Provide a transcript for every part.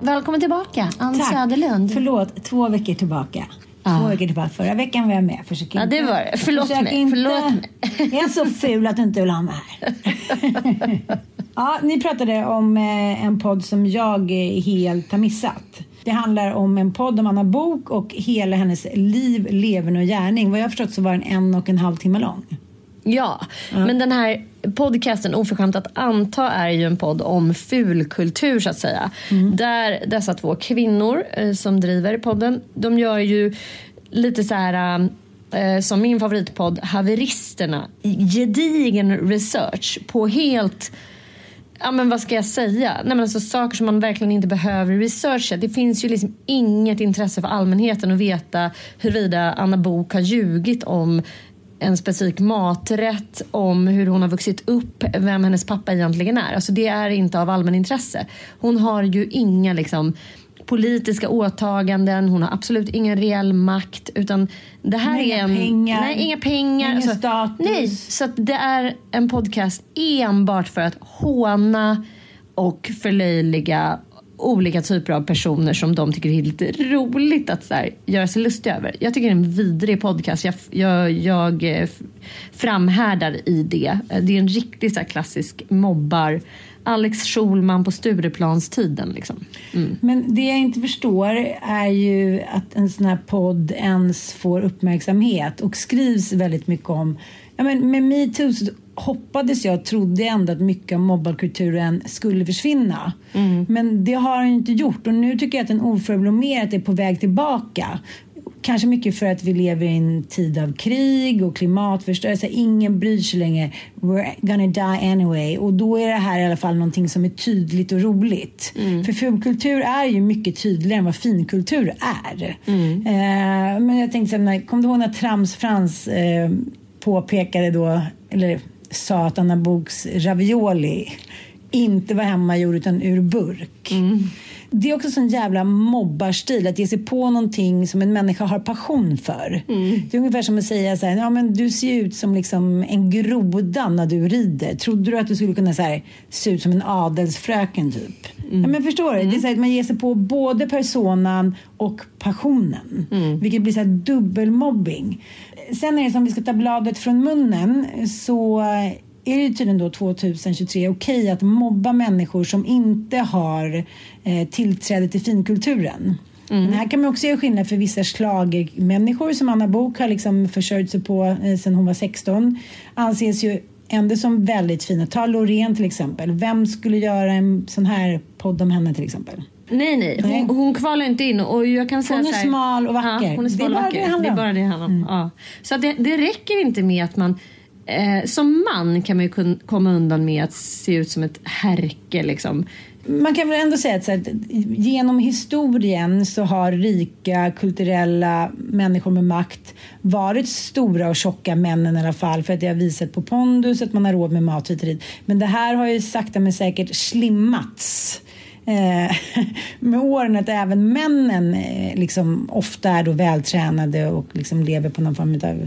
Välkommen tillbaka, Ann Tack. Söderlund. Förlåt, två veckor tillbaka. Två veckor tillbaka. Förra veckan var jag med. Försök Ja, det var det. Förlåt försök mig, Inte, förlåt mig. Jag är så ful att du inte vill ha mig här. ja, ni pratade om eh, en podd som jag helt har missat. Det handlar om en podd om Anna Bok och hela hennes liv, leven och gärning. Vad jag har förstått så var den en och en halv timme lång. Ja, men den här podcasten Oförskämt att anta är ju en podd om fulkultur så att säga. Där dessa två kvinnor eh, som driver podden, de gör ju lite så här eh, som min favoritpodd Haveristerna, gedigen research på helt Ja men vad ska jag säga? Nej, men alltså, saker som man verkligen inte behöver researcha. Det finns ju liksom inget intresse för allmänheten att veta huruvida Anna Bok har ljugit om en specifik maträtt, om hur hon har vuxit upp, vem hennes pappa egentligen är. Alltså det är inte av allmänintresse. Hon har ju inga liksom politiska åtaganden, hon har absolut ingen reell makt utan det här Inga är en... pengar, Nej, inga pengar. ingen Alltså, status. Nej, så det är en podcast enbart för att håna och förlöjliga olika typer av personer som de tycker är lite roligt att så här, göra sig lustiga över. Jag tycker det är en vidrig podcast. Jag, jag, jag eh, framhärdar i det. Eh, det är en riktig så här, klassisk mobbar. Alex Schulman på Stureplanstiden. Liksom. Mm. Men det jag inte förstår är ju att en sån här podd ens får uppmärksamhet och skrivs väldigt mycket om. Ja, men med metoo hoppades jag trodde ändå att mycket av mobbarkulturen skulle försvinna. Men det har den inte gjort och nu tycker jag att den oförblommerat är på väg tillbaka. Kanske mycket för att vi lever i en tid av krig och klimatförstörelse. Ingen bryr sig längre. We're gonna die anyway. Och då är det här i alla fall någonting som är tydligt och roligt. För fulkultur är ju mycket tydligare än vad finkultur är. Eh, men jag tänkte, kommer du ihåg när Trams-Frans eh, påpekade då, eller sa att Anna Boks ravioli inte var hemmagjord utan ur burk. Det är också sån jävla mobbarstil att ge sig på någonting som en människa har passion för. Det är ungefär som att säga så här, ja men du ser ut som liksom en groda när du rider. Trodde du att du skulle kunna så här, se ut som en adelsfröken typ? Ja, men förstår du? Det är så här, att man ger sig på både personan och passionen. Vilket blir så här dubbelmobbing. Sen är det som vi ska ta bladet från munnen så är det tydligen då 2023 okej att mobba människor som inte har eh, tillträde till finkulturen. Mm. Men här kan man också göra skillnad för vissa schlagermänniskor som Anna Bok har liksom försörjt sig på eh, sedan hon var 16 anses ju ändå som väldigt fina. Ta Loreen till exempel. Vem skulle göra en sån här podd om henne till exempel? Nej, nej. Nej. Hon, hon kvalar inte in. Och jag kan säga Hon är så här, smal och vacker. Ja, hon är Det är smal bara vacker. det det är bara det det handlar om. Ja. Så det, det räcker inte med att man... Eh, som man kan man ju komma undan med att se ut som ett härke. Liksom. Man kan väl ändå säga att här, genom historien så har rika kulturella människor med makt varit stora och tjocka männen i alla fall för att det har visat på pondus att man har råd med mat hit och dit. Men det här har ju sakta men säkert slimmats med åren att även männen eh, liksom ofta är då vältränade och liksom lever på någon form av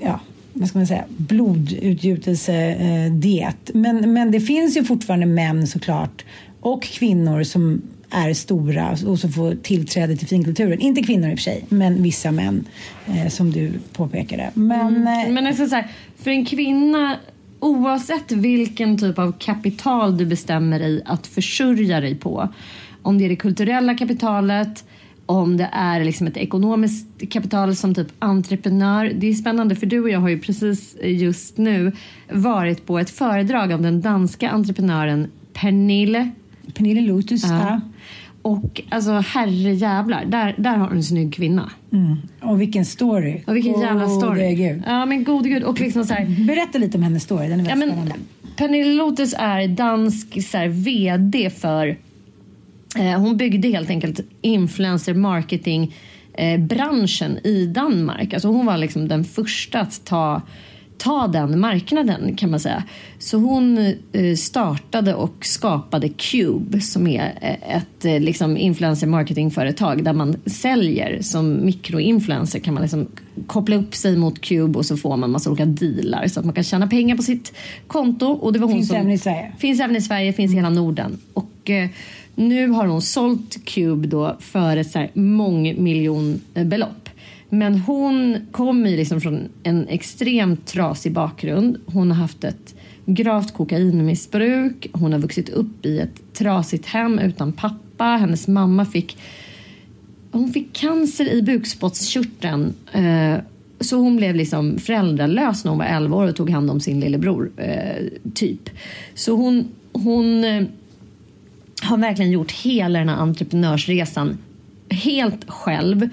ja, vad ska man säga, blodutgjutelsediet. Men, men det finns ju fortfarande män såklart och kvinnor som är stora och som får tillträde till finkulturen. Inte kvinnor i och för sig, men vissa män eh, som du påpekade. Men, eh, Men alltså så här, för en kvinna, oavsett vilken typ av kapital du bestämmer dig att försörja dig på. Om det är det kulturella kapitalet, om det är liksom ett ekonomiskt kapital som typ entreprenör. Det är spännande för du och jag har ju precis just nu varit på ett föredrag av den danska entreprenören Pernille. Pernille Lotus, ja. Och alltså herrejävlar, där, där har du en snygg kvinna. Mm. Och vilken story. Och vilken jävla story. Gud. Ja men gode gud. Och liksom så här, Berätta lite om hennes story, den är Ja, väldigt men, spännande. Pernille Lotus är dansk så här, VD för... Eh, hon byggde helt enkelt influencer marketing eh, branschen i Danmark. Alltså hon var liksom den första att ta, ta den marknaden kan man säga. Så hon eh, startade och skapade Cube som är eh, ett eh, liksom influencer marketingföretag där man säljer som mikroinfluencer kan man liksom koppla upp sig mot Cube och så får man massa olika dealar så att man kan tjäna pengar på sitt konto. Och det var hon Finns som, även i Sverige. Finns även i Sverige, finns i hela Norden. Och eh, nu har hon sålt Cube då för ett så här mångmiljonbelopp. Men hon kommer ju liksom från en extremt trasig bakgrund. Hon har haft ett gravt kokainmissbruk. Hon har vuxit upp i ett trasigt hem utan pappa. Hennes mamma fick hon fick cancer i bukspottkörteln. Eh, så hon blev liksom föräldralös när hon var 11 år och tog hand om sin lillebror. Eh, typ. Så hon, hon eh, har verkligen gjort hela den här entreprenörsresan helt själv.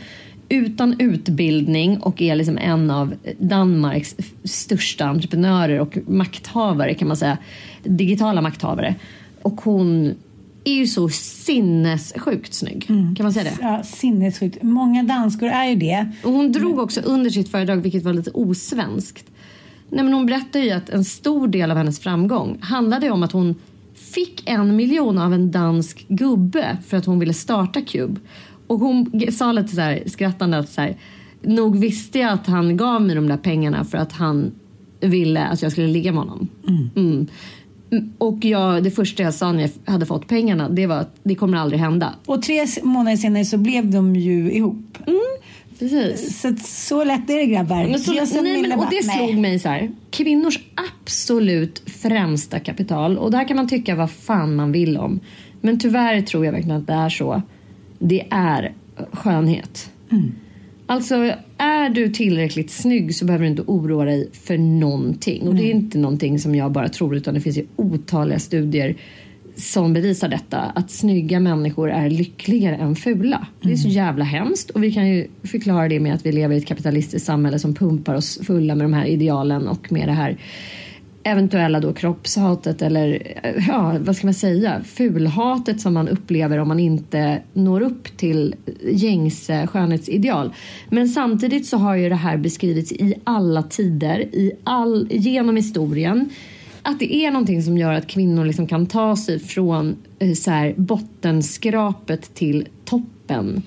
Utan utbildning och är liksom en av Danmarks största entreprenörer och makthavare kan man säga. Digitala makthavare. Och hon är ju så sinnessjukt snygg. Kan man säga det? Ja, sinnessjukt. Många danskor är ju det. Och hon drog också under sitt föredrag, vilket var lite osvenskt. Nej, men hon berättade ju att en stor del av hennes framgång handlade om att hon fick en miljon av en dansk gubbe för att hon ville starta Cube. Och hon sa lite så här skrattande att så här, nog visste jag att han gav mig de där pengarna för att han ville att jag skulle ligga med honom. Mm. Mm. Och jag, det första jag sa när jag hade fått pengarna det var att det kommer aldrig hända. Och tre månader senare så blev de ju ihop. Precis. Så, så lätt är det grabbar. Men så, nej, men, och det slog mig så här. Kvinnors absolut främsta kapital. Och där kan man tycka vad fan man vill om. Men tyvärr tror jag verkligen att det är så. Det är skönhet. Alltså, är du tillräckligt snygg så behöver du inte oroa dig för någonting. Och det är inte någonting som jag bara tror utan det finns ju otaliga studier som bevisar detta. Att snygga människor är lyckligare än fula. Det är så jävla hemskt. Och vi kan ju förklara det med att vi lever i ett kapitalistiskt samhälle som pumpar oss fulla med de här idealen och med det här eventuella då kroppshatet eller ja, vad ska man säga, fulhatet som man upplever om man inte når upp till gängse skönhetsideal. Men samtidigt så har ju det här beskrivits i alla tider, i all, genom historien. Att det är någonting som gör att kvinnor liksom kan ta sig från eh, så här, bottenskrapet till toppen.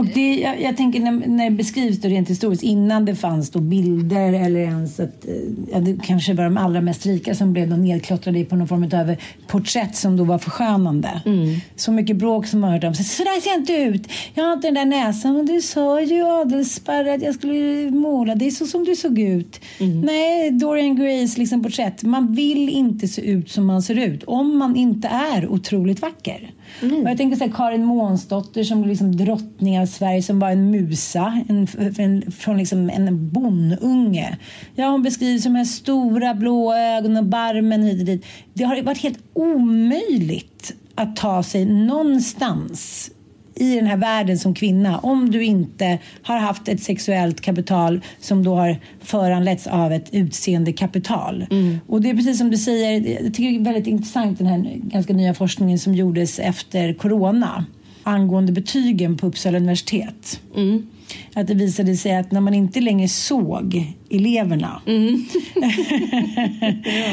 Och det, jag, jag tänker när, när det beskrivs då rent historiskt, innan det fanns då bilder eller ens att eh, ja, det kanske var de allra mest rika som blev då nedklottrade på någon form av porträtt som då var förskönande. Mm. Så mycket bråk som man hört om. Så, så där ser jag inte ut. Jag har inte den där näsan. Men du sa ju Adelsparre att jag skulle måla dig så som du såg ut. Mm. Nej, Dorian Grays liksom porträtt. Man vill inte se ut som man ser ut om man inte är otroligt vacker. Mm. jag tänker så här, Karin Månsdotter som liksom drottning av Sverige som var en musa en, en, från liksom en bonunge. Ja, hon beskrivs som de här stora blå ögonen och barmen hit och dit. Det har varit helt omöjligt att ta sig någonstans i den här världen som kvinna om du inte har haft ett sexuellt kapital som då har föranletts av ett utseendekapital. Mm. Och det är precis som du säger, jag tycker det är väldigt intressant den här ganska nya forskningen som gjordes efter corona angående betygen på Uppsala universitet. Mm att det visade sig att när man inte längre såg eleverna. Mm.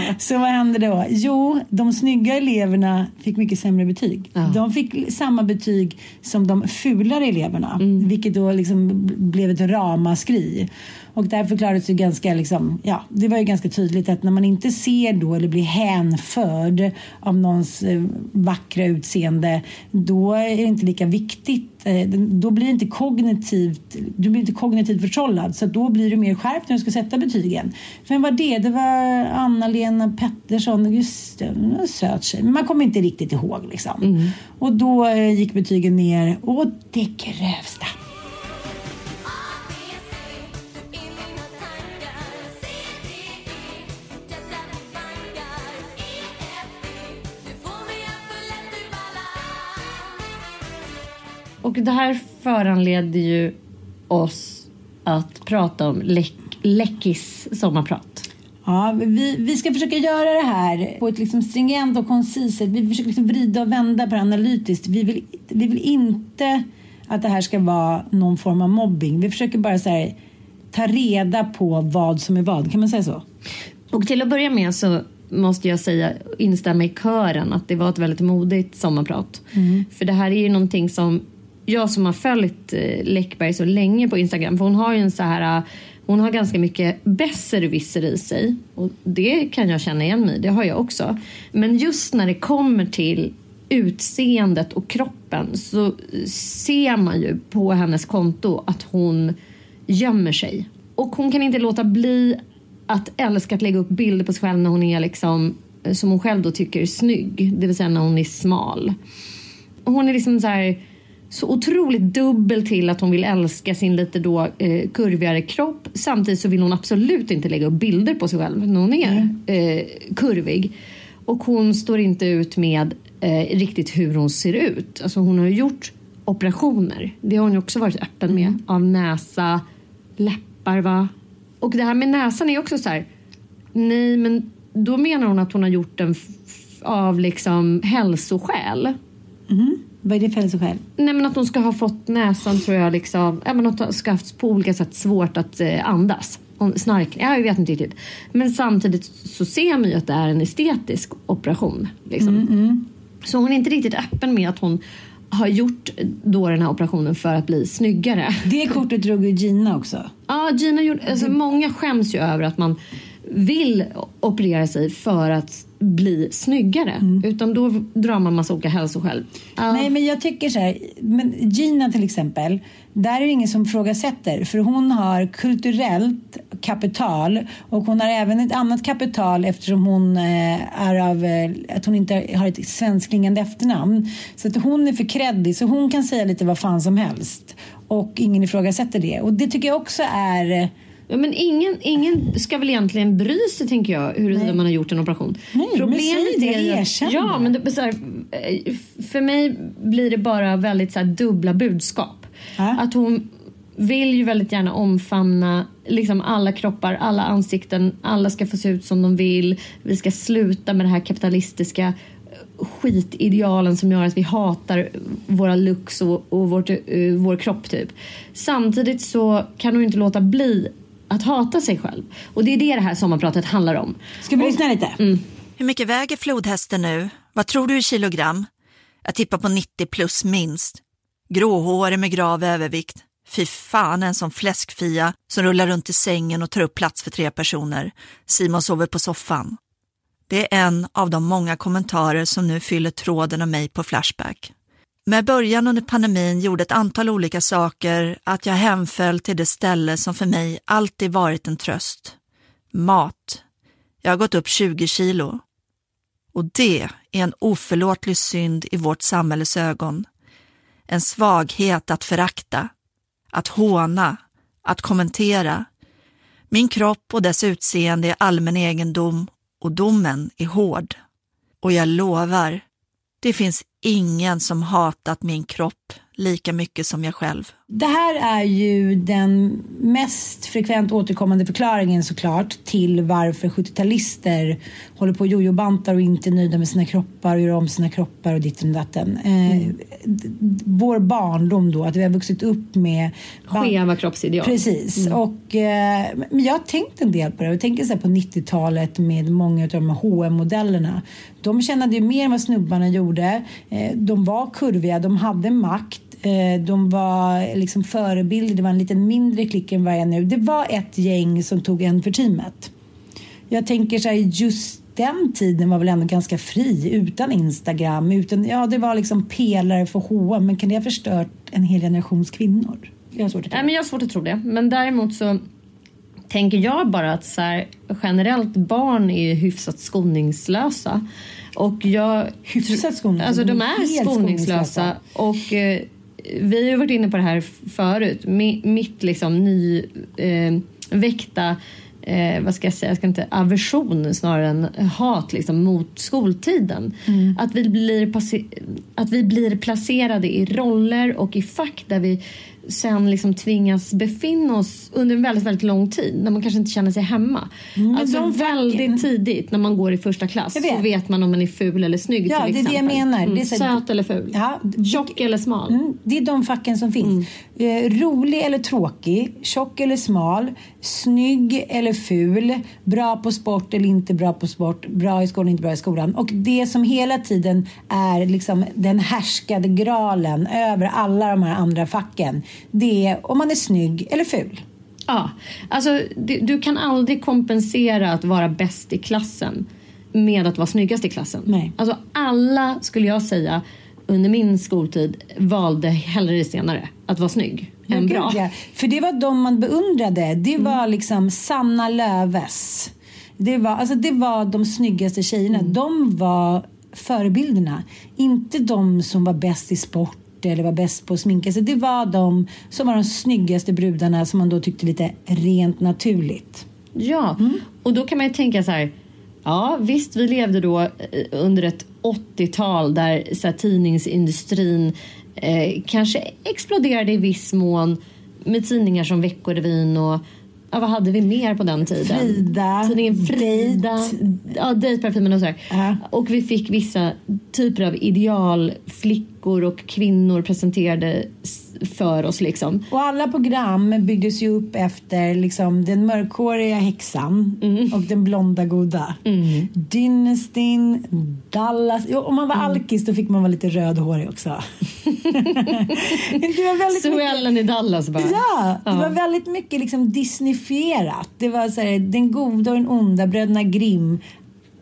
så vad hände då? Jo, de snygga eleverna fick mycket sämre betyg. Ja. De fick samma betyg som de fulare eleverna, mm. vilket då liksom blev ett ramaskri. Och där förklarades det ganska, liksom, ja, det var ju ganska tydligt att när man inte ser då eller blir hänförd av någons eh, vackra utseende, då är det inte lika viktigt. Eh, då blir inte kognitivt, du blir inte kognitivt förtrollad, så då blir du mer skärpt när du ska sätta betygen. Vem var det? Det var Anna-Lena Pettersson. Just det, en söt tjej. Men man kommer inte riktigt ihåg liksom. Mm. Och då eh, gick betygen ner och det grövsta. Och det här föranleder ju oss att prata om Läckis sommarprat. Ja, vi, vi ska försöka göra det här på ett liksom stringent och koncist sätt. Vi försöker liksom vrida och vända på det analytiskt. Vi vill, vi vill inte att det här ska vara någon form av mobbing. Vi försöker bara så här, ta reda på vad som är vad. Kan man säga så? Och till att börja med så måste jag säga, instämma i kören att det var ett väldigt modigt sommarprat. Mm. För det här är ju någonting som jag som har följt eh, Läckberg så länge på Instagram, för hon har ju en så här eh, hon har ganska mycket besserwisser i sig och det kan jag känna igen mig Det har jag också. Men just när det kommer till utseendet och kroppen så eh, ser man ju på hennes konto att hon gömmer sig. Och hon kan inte låta bli att älska att lägga upp bilder på sig själv när hon är liksom som hon själv då tycker är snygg, det vill säga när hon är smal. Hon är liksom så här så otroligt dubbel till att hon vill älska sin lite då eh, kurvigare kropp. Samtidigt så vill hon absolut inte lägga upp bilder på sig själv när hon är eh, kurvig. Och hon står inte ut med eh, riktigt hur hon ser ut. Alltså hon har gjort operationer. Det har hon också varit öppen med. Mm. Av näsa, läppar va. Och det här med näsan är också så här. Nej men då menar hon att hon har gjort den av liksom hälsoskäl. Mm. Vad är det för hälsoskäl? Nej men att hon ska ha fått näsan tror jag liksom, ja men att hon ska haft på olika sätt svårt att eh, andas. Snark, ja, jag vet inte riktigt. Men samtidigt så ser man ju att det är en estetisk operation. Liksom. Mm, mm. Så hon är inte riktigt öppen med att hon har gjort då den här operationen för att bli snyggare. Det kortet drog ju Gina också. Ja, Gina gjorde, alltså, många skäms ju över att man vill operera sig för att bli snyggare. Mm. Utan då drar man massa olika hälsoskäl. Uh. Nej men jag tycker så här, men Gina till exempel, där är det ingen som frågasätter för hon har kulturellt kapital och hon har även ett annat kapital eftersom hon eh, är av, eh, att hon inte har ett svensklingande efternamn. Så att hon är för kreddig så hon kan säga lite vad fan som helst och ingen ifrågasätter det. Och det tycker jag också är Ja, men ingen, ingen ska väl egentligen bry sig, tänker jag, huruvida man har gjort en operation. Nej, Problemet men är ja, men det, så här, eh, för mig blir det bara väldigt så här, dubbla budskap. Äh? Att hon vill ju väldigt gärna omfamna liksom alla kroppar, alla ansikten. Alla ska få se ut som de vill. Vi ska sluta med det här kapitalistiska eh, skitidealen som gör att vi hatar våra looks och, och vårt, uh, vår kropp typ. Samtidigt så kan hon inte låta bli att hata sig själv. Och det är det det här sommarpratet handlar om. Ska vi lyssna lite? Mm. Hur mycket väger flodhästen nu? Vad tror du i kilogram? Jag tippar på 90 plus minst. Gråhårig med grav övervikt. Fy fan en sån fläskfia som rullar runt i sängen och tar upp plats för tre personer. Simon sover på soffan. Det är en av de många kommentarer som nu fyller tråden av mig på Flashback. Med början under pandemin gjorde ett antal olika saker att jag hemföll till det ställe som för mig alltid varit en tröst. Mat. Jag har gått upp 20 kilo. Och det är en oförlåtlig synd i vårt samhälles ögon. En svaghet att förakta, att håna, att kommentera. Min kropp och dess utseende är allmän egendom och domen är hård. Och jag lovar, det finns ingen som hatat min kropp lika mycket som jag själv. Det här är ju den mest frekvent återkommande förklaringen såklart till varför 70-talister håller på och jojobantar och inte är nöjda med sina kroppar och gör om sina kroppar och ditten och datten. Mm. Eh, vår barndom då, att vi har vuxit upp med... Skeva kroppsideal. Precis. Mm. Och, eh, men jag har tänkt en del på det. Jag tänker så på 90-talet med många av de här hm modellerna De tjänade ju mer än vad snubbarna gjorde. Eh, de var kurviga, de hade makt de var liksom förebilder, det var en lite mindre klick än vad jag är nu. Det var ett gäng som tog en för teamet. Jag tänker så här, just den tiden var väl ändå ganska fri utan Instagram. Utan, ja, det var liksom pelare för H&M men kan det ha förstört en hel generations kvinnor? Jag har svårt att tro, Nej, men jag har svårt att tro det. Men däremot så tänker jag bara att så här, generellt barn är hyfsat skoningslösa. Och jag, hyfsat skoningslösa? Alltså de är skoningslösa. Och eh, vi har ju varit inne på det här förut. Mitt liksom nyväckta eh, eh, vad ska jag säga, jag ska inte aversion snarare än hat liksom, mot skoltiden. Mm. Att, vi blir att vi blir placerade i roller och i fack där vi sen liksom tvingas befinna oss under en väldigt, väldigt lång tid när man kanske inte känner sig hemma. Mm, alltså väldigt tidigt när man går i första klass vet. så vet man om man är ful eller snygg ja, till exempel. Det är det jag menar. Mm. Det är så, Söt eller ful. Ja, Tjock eller smal. Mm, det är de facken som finns. Mm. Eh, rolig eller tråkig, tjock eller smal, snygg eller ful, bra på sport eller inte bra på sport, bra i skolan, inte bra i skolan. Och det som hela tiden är liksom den härskade graalen över alla de här andra facken det är om man är snygg eller ful. Ja, alltså du, du kan aldrig kompensera att vara bäst i klassen med att vara snyggast i klassen. Nej. Alltså alla, skulle jag säga, under min skoltid valde hellre senare, att vara snygg än bra. Ja. För det var de man beundrade. Det mm. var liksom Sanna Löves. Det var, alltså det var de snyggaste tjejerna. Mm. De var förebilderna. Inte de som var bäst i sport eller var bäst på att sminka sig. Det var de som var de snyggaste brudarna som man då tyckte lite rent naturligt. Ja, mm. och då kan man ju tänka så här. Ja, visst, vi levde då eh, under ett 80-tal där så här, tidningsindustrin eh, kanske exploderade i viss mån med tidningar som Veckorevyn och Ja, vad hade vi mer på den tiden? Frida. Tidningen Frida. Date. Ja, Dejtparfymen och sådär. Uh. Och vi fick vissa typer av idealflickor och kvinnor presenterade för oss. Liksom. Och alla program byggdes ju upp efter liksom, den mörkhåriga häxan mm. och den blonda goda. Mm. Dynastin, Dallas. Jo, om man var mm. alkis då fick man vara lite rödhårig också. det var väldigt Suellen mycket... i Dallas bara. Ja, det ja. var väldigt mycket liksom Disneyfierat. Det var så här, den goda och den onda, bröderna Grimm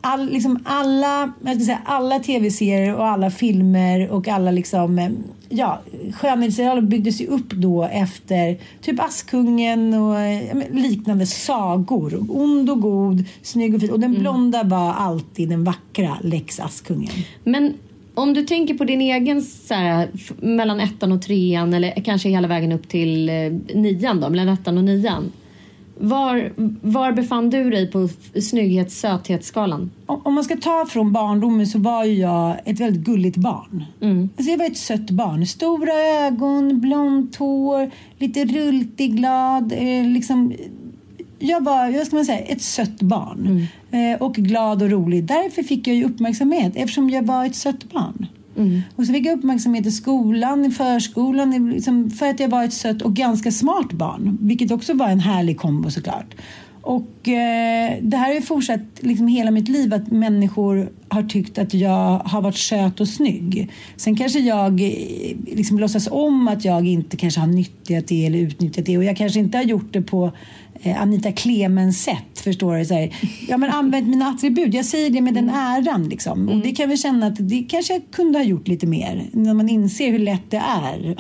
all, liksom alla, jag ska säga, alla tv-serier och alla filmer och alla liksom, eh, ja, skönhetsideal byggdes ju upp då efter typ Askungen och ja, liknande sagor. Ond och god, snygg och fin. Och den mm. blonda var alltid den vackra Lex Askungen. Men om du tänker på din egen så här, mellan ettan och trean eller kanske hela vägen upp till eh, nian då, mellan ettan och nian. Var, var befann du dig på snygghets söthetsskalan? Om man ska ta från barndomen så var jag ett väldigt gulligt barn. Mm. Alltså jag var ett sött barn. Stora ögon, blont hår, lite rultig, glad. Eh, liksom, jag var vad ska man säga, ett sött barn. Mm. Eh, och glad och rolig. Därför fick jag ju uppmärksamhet eftersom jag var ett sött barn. Mm. Och så fick jag uppmärksamhet i skolan, i förskolan, liksom för att jag var ett sött och ganska smart barn. Vilket också var en härlig kombo såklart. Och eh, det här har ju fortsatt liksom hela mitt liv att människor har tyckt att jag har varit söt och snygg. Sen kanske jag eh, liksom låtsas om att jag inte kanske har nyttjat det eller utnyttjat det och jag kanske inte har gjort det på Anita Clemens sätt, förstår du? Så här, ja, men använt mina attribut. Jag säger det med den äran. Liksom. Och det kan vi känna att det kanske jag kunde ha gjort lite mer när man inser hur lätt det är.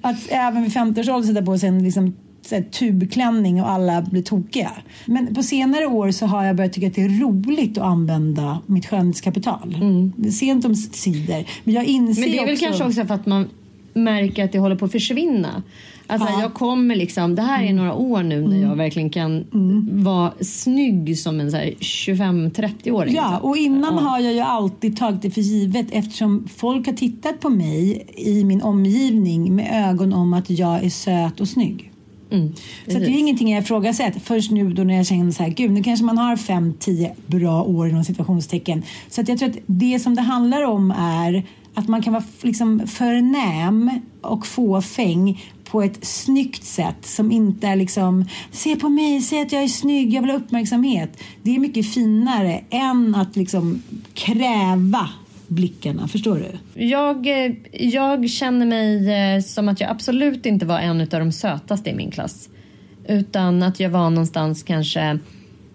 att även vid 50 års ålder sätta på sig en liksom, så här, tubklänning och alla blir tokiga. Men på senare år så har jag börjat tycka att det är roligt att använda mitt skönhetskapital. Mm. Sent om sidor. Men jag inser Men det är väl också... kanske också för att man märker att det håller på att försvinna. Alltså Ja. jag kommer liksom, det här är några år nu när jag verkligen kan vara snygg som en så här 25-30-åring. Ja, och innan har jag ju alltid tagit det för givet eftersom folk har tittat på mig i min omgivning med ögon om att jag är söt och snygg. så att det är ingenting jag ifrågasätter först nu då när jag känner så här, gud nu kanske man har fem, tio bra år inom situationstecken. Så att jag tror att det som det handlar om är att man kan vara liksom förnäm och fåfäng på ett snyggt sätt som inte är liksom se på mig, säg att jag är snygg, jag vill ha uppmärksamhet. Det är mycket finare än att liksom kräva blickarna, förstår du? Jag, eh, jag känner mig eh, som att jag absolut inte var en av de sötaste i min klass. Utan att jag var någonstans kanske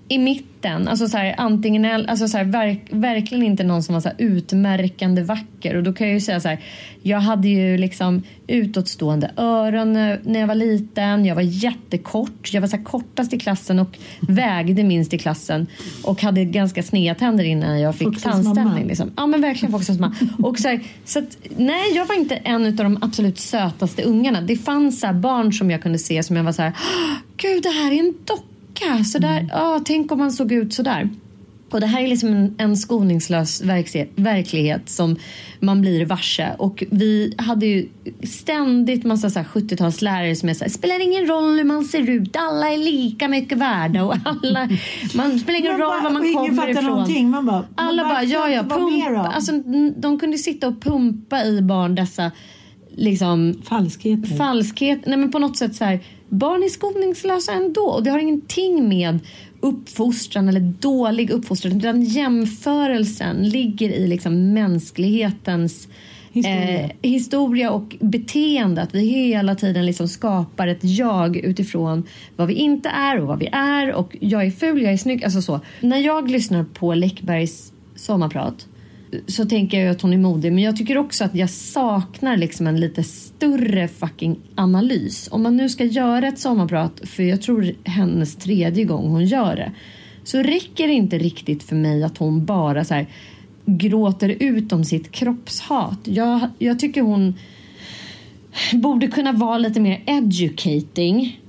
i mitten. Alltså så här, antingen, alltså så här, verk, verkligen inte någon som var så utmärkande vacker. Och då kan jag ju säga så här. Jag hade ju liksom utåtstående öron när jag var liten. Jag var jättekort. Jag var så kortast i klassen och vägde minst i klassen. Och hade ganska sneda tänder innan jag fick tandställning. Liksom. Ja men verkligen Foxas mamma. Och så så att, nej jag var inte en av de absolut sötaste ungarna. Det fanns så barn som jag kunde se som jag var så här. "Åh, Gud det här är en docka. Så där, ja, tänk om man såg ut så där. Och det här är liksom en, en skoningslös verklighet som man blir varse. Och vi hade ju ständigt massa så här 70-talslärare som är så här, spelar ingen roll hur man ser ut, alla är lika mycket värda och alla, man spelar ingen Man roll bara- var man ingen kommer fattar ifrån. någonting. Man bara, alla men bara, varför ja ja, pumpa. Alltså, de kunde sitta och pumpa i barn dessa liksom Falskheter. falskhet. Nej men på något sätt så här, barn är skoningslösa ändå och det har ingenting med uppfostran eller dålig uppfostran utan jämförelsen ligger i liksom mänsklighetens Historia. Eh, historia och beteende. Att vi hela tiden liksom skapar ett jag utifrån vad vi inte är och vad vi är. Och jag är ful, jag är snygg. Alltså så. När jag lyssnar på Läckbergs sommarprat så tänker jag att hon är modig. Men jag tycker också att jag saknar liksom en lite större fucking analys. Om man nu ska göra ett sommarprat, för jag tror hennes tredje gång hon gör det. Så räcker det inte riktigt för mig att hon bara så här gråter ut om sitt kroppshat. Jag, jag tycker hon borde kunna vara lite mer educating.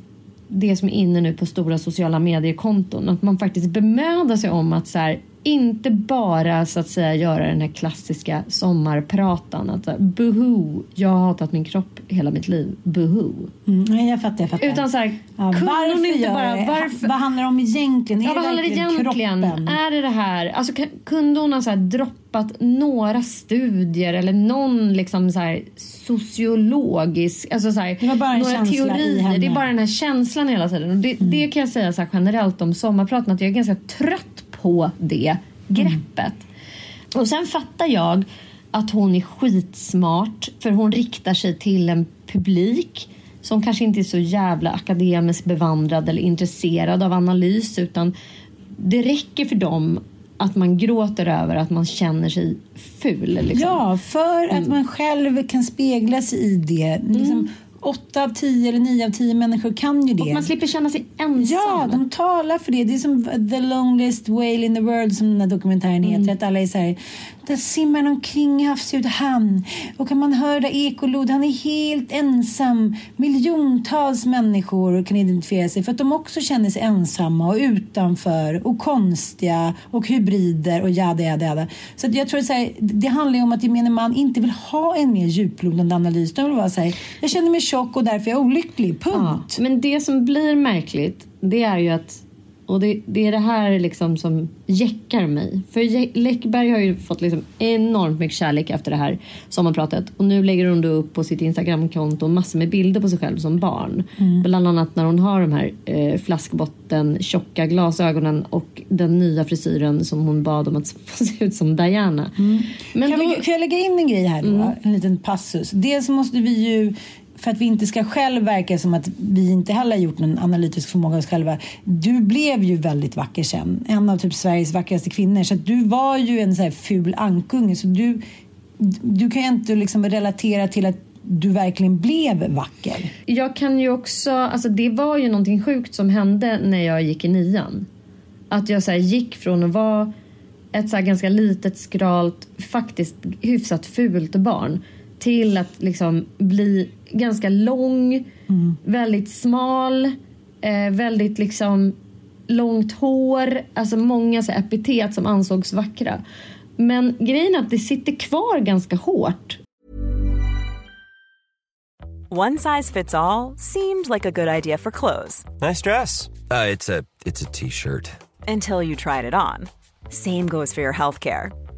Det som är inne nu på stora sociala mediekonton. Att man faktiskt bemödar sig om att så här, inte bara så att säga göra den här klassiska sommarpratan. Att buhu, jag har hatat min kropp hela mitt liv. Buhu. Mm, jag fattar, jag fattar. Utan så här, ja, varför hon inte bara... det? Varför, Vad handlar det om egentligen? Ja, är vad handlar det egentligen? kroppen? Är det det här? Alltså, kunde hon ha så här droppat några studier eller någon liksom så här sociologisk... Alltså så här, Det var bara en några teorier. Det är bara den här känslan hela tiden. Och det, det kan jag säga så generellt om sommarpraten att jag är ganska trött på det greppet. Och sen fattar jag att hon är skitsmart för hon riktar sig till en publik som kanske inte är så jävla akademiskt bevandrad eller intresserad av analys utan det räcker för dem att man gråter över att man känner sig ful. Liksom. Ja, för Mm. att man själv kan spegla sig i det. Liksom, åtta av tio eller nio av tio människor kan ju det. Och man slipper känna sig ensam. Ja, de talar för det. Det är som The Loneliest Whale in the World som den här dokumentären Mm. heter. Att alla är så här, där simmar han omkring i havsljud hamn. Och kan man höra ekolod, han är helt ensam. Miljontals människor kan identifiera sig för att de också känner sig ensamma och utanför och konstiga och hybrider och jada jada jada. Så att jag tror att här, det handlar ju om att gemene man inte vill ha en mer djuplodande analys. De vill vara så här, jag känner mig tjock och därför är jag olycklig. Punkt. Ja, men det som blir märkligt det är ju att och det, det är det här liksom som jäckar mig. För Läckberg har ju fått liksom enormt mycket kärlek efter det här sommarpratet. Och nu lägger hon då upp på sitt Instagramkonto massor med bilder på sig själv som barn. Mm. Bland annat när hon har de här eh, flaskbotten, tjocka glasögonen och den nya frisyren som hon bad om att få se ut som Diana. Mm. Men kan, då... vi, kan jag lägga in en grej här då? Mm. En liten passus. Dels måste vi ju för att vi inte ska själv verka som att vi inte heller har gjort någon analytisk förmåga oss själva. Du blev ju väldigt vacker sen. En av typ Sveriges vackraste kvinnor. Så du var ju en så här ful ankunge. Så du, du kan ju inte liksom relatera till att du verkligen blev vacker. Jag kan ju också, alltså det var ju någonting sjukt som hände när jag gick i nian. Att jag så gick från att vara ett så ganska litet, skralt, faktiskt hyfsat fult barn till att liksom bli ganska lång, mm. väldigt smal, eh, väldigt liksom långt hår, alltså många så epitet som ansågs vackra. Men grejen är att det sitter kvar ganska hårt. One size fits all, seemed like a good idea for clothes. Nice dress. Uh, it's a t-shirt. Until you tried it on. Same goes for your healthcare.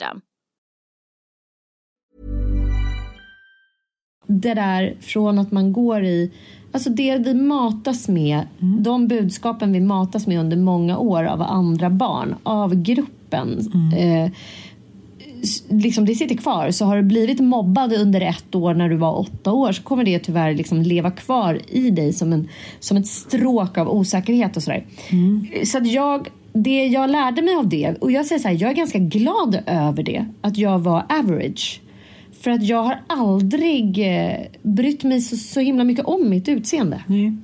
System. Det där från att man går i Alltså det vi matas med, mm. de budskapen vi matas med under många år av andra barn, av gruppen. Mm. Eh, liksom det sitter kvar. Så har du blivit mobbad under ett år när du var åtta år så kommer det tyvärr liksom leva kvar i dig som, en, som ett stråk av osäkerhet och sådär. Mm. Så att jag det jag lärde mig av det, och jag säger så här, jag är ganska glad över det, att jag var average. För att jag har aldrig eh, brytt mig så, så himla mycket om mitt utseende. Mm.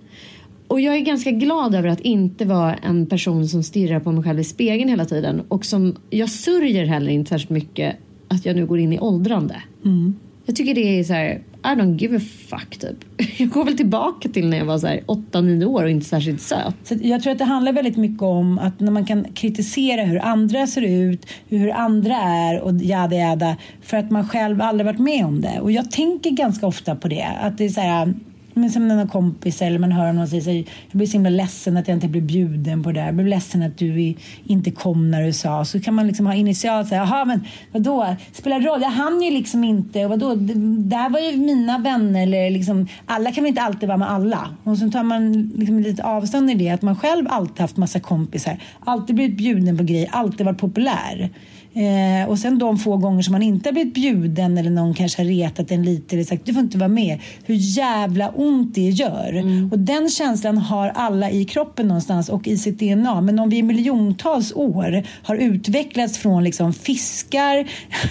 Och jag är ganska glad över att inte vara en person som stirrar på mig själv i spegeln hela tiden. Och som, jag sörjer heller inte särskilt mycket att jag nu går in i åldrande. Mm. Jag tycker det är så här, i don't give a fuck typ. Jag går väl tillbaka till när jag var så här 8-9 år och inte särskilt söt. Så jag tror att det handlar väldigt mycket om att när man kan kritisera hur andra ser ut, hur andra är och jada jada för att man själv aldrig varit med om det. Och jag tänker ganska ofta på det. Att det är så här, men som någon kompis eller man hör någon säga så här, jag blir så himla ledsen att jag inte blev bjuden på det där. Jag blev ledsen att du inte kom när du sa. Så kan man liksom ha initialt säga, jaha men vadå, spelar roll, jag hann ju liksom inte. Och vadå, det där var ju mina vänner. Eller liksom, alla kan väl inte alltid vara med alla. Och så tar man liksom lite avstånd i det, att man själv alltid haft massa kompisar. Alltid blivit bjuden på grejer, alltid varit populär. Eh, och sen de få gånger som man inte har blivit bjuden eller någon kanske har retat en lite eller sagt du får inte vara med. Hur jävla ont det gör. Och den känslan har alla i kroppen någonstans och i sitt DNA. Men om vi i miljontals år har utvecklats från liksom fiskar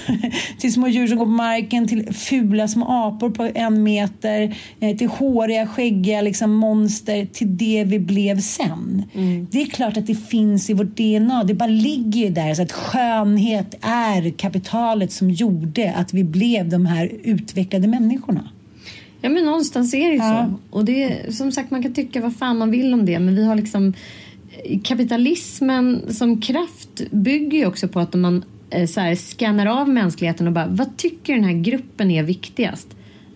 till små djur som går på marken till fula små apor på en meter eh, till håriga, skäggiga liksom monster till det vi blev sen. Det är klart att det finns i vårt DNA. Det bara ligger ju där. Så att skönhet är kapitalet som gjorde att vi blev de här utvecklade människorna. Ja men någonstans är det ju Ja. så. Och det, som sagt man kan tycka vad fan man vill om det men vi har liksom kapitalismen som kraft bygger ju också på att man eh, så här, scannar av mänskligheten och bara vad tycker den här gruppen är viktigast?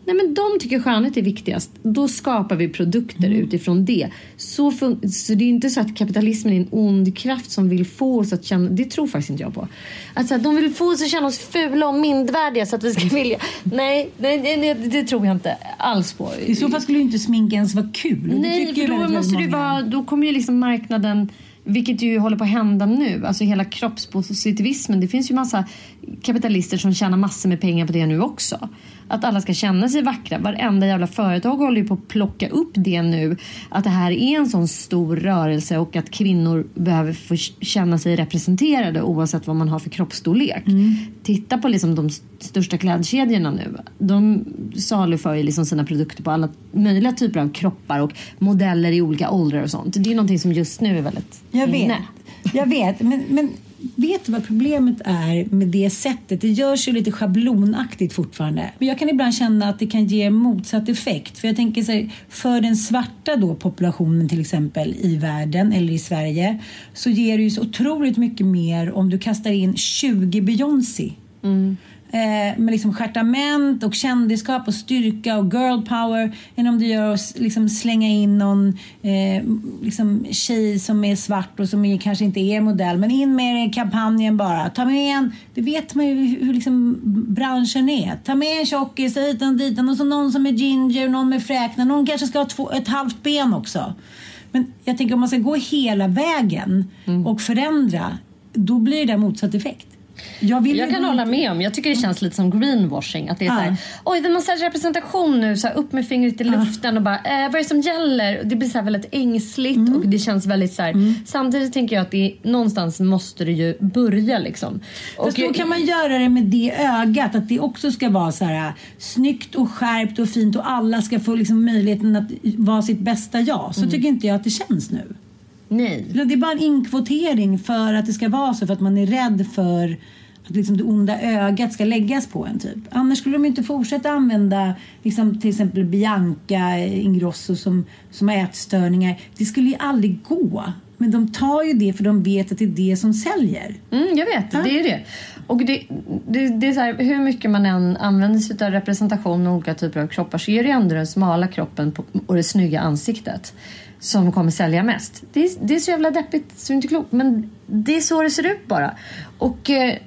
Nej men de tycker skönhet är viktigast. Då skapar vi produkter Mm. utifrån det. Så, så det är inte så att kapitalismen är en ond kraft som vill få oss att känna, det tror faktiskt inte jag på. Att så här, de vill få oss att känna oss fula och mindvärdiga så att vi ska vilja. Nej, nej, nej, nej det tror jag inte alls på. I så fall skulle ju inte smink ens vara kul. Nej, för då måste många. vara, då kommer ju liksom marknaden, vilket ju håller på att hända nu, alltså hela kroppspositivismen. Det finns ju massa kapitalister som tjänar massor med pengar på det nu också. Att alla ska känna sig vackra. Varenda jävla företag håller ju på att plocka upp det nu. Att det här är en sån stor rörelse och att kvinnor behöver få känna sig representerade oavsett vad man har för kroppsstorlek. Titta på liksom de st- största klädkedjorna nu. De saluför ju liksom sina produkter på alla möjliga typer av kroppar och modeller i olika åldrar och sånt. Det är någonting som just nu är väldigt Jag vet. inne. Jag vet. Men, men vet du vad problemet är med det sättet? Det görs ju lite schablonaktigt fortfarande. Men jag kan ibland känna att det kan ge motsatt effekt. För jag tänker så här, för den svarta då populationen till exempel i världen eller i Sverige så ger det ju så otroligt mycket mer om du kastar in 20 Beyoncé. Mm. Eh, med liksom stjärtament och kändisskap och styrka och girl power än om du gör att liksom slänga in någon eh, liksom tjej som är svart och som är, kanske inte är modell men in med det i kampanjen bara. Ta med en, det vet man ju hur, liksom branschen är. Ta med en tjockis hit och dit och så någon som är ginger, någon med fräknar, någon kanske ska ha två, ett halvt ben också. Men jag tänker om man ska gå hela vägen och förändra då blir det motsatt effekt. Jag, Jag kan hålla med om. Jag tycker det känns lite som greenwashing. Att det är Ja. så här, oj det måste ha representation nu, så här, upp med fingret i luften och bara, eh, vad är det som gäller? Det blir så här väldigt ängsligt Mm. och det känns väldigt så här. Samtidigt tänker jag att det, någonstans måste det ju börja liksom. Fast då kan man göra det med det ögat, att det också ska vara så här snyggt och skärpt och fint och alla ska få liksom möjligheten att vara sitt bästa jag. Så tycker inte jag att det känns nu. Nej. Det är bara en inkvotering för att det ska vara så, för att man är rädd för att liksom det onda ögat ska läggas på en typ. Annars skulle de inte fortsätta använda liksom, till exempel Bianca Ingrosso som, som har ätstörningar. Det skulle ju aldrig gå. Men de tar ju det för de vet att det är det som säljer. Mm, jag vet, det är det. Och det, det, det är så här, hur mycket man än använder sig av representation och olika typer av kroppar så är det ändå den smala kroppen och det snygga ansiktet som kommer sälja mest. Det är, det är så jävla deppigt så det är inte klokt. Men det är så det ser ut bara. Och eh,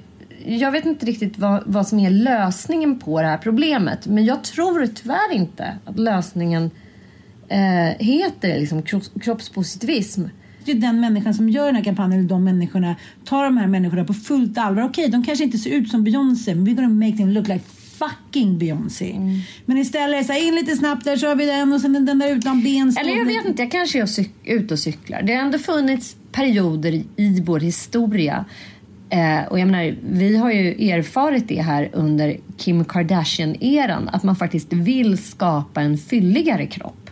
jag vet inte riktigt vad, vad som är lösningen på det här problemet. Men jag tror tyvärr inte att lösningen eh, heter liksom kropps, kroppspositivism. Det är den människan som gör den här kampanjen, eller de människorna, tar de här människorna på fullt allvar. Okej, okay, de kanske inte ser ut som Beyoncé, men we're gonna make them look like fucking Beyoncé. Men istället, så här, in lite snabbt där har vi den och sen den där utan ben. Eller jag vet inte, jag kanske är ute och cyklar. Det har ändå funnits perioder i, vår historia. Eh, och jag menar, vi har ju erfarit det här under Kim Kardashian-eran. Att man faktiskt vill skapa en fylligare kropp.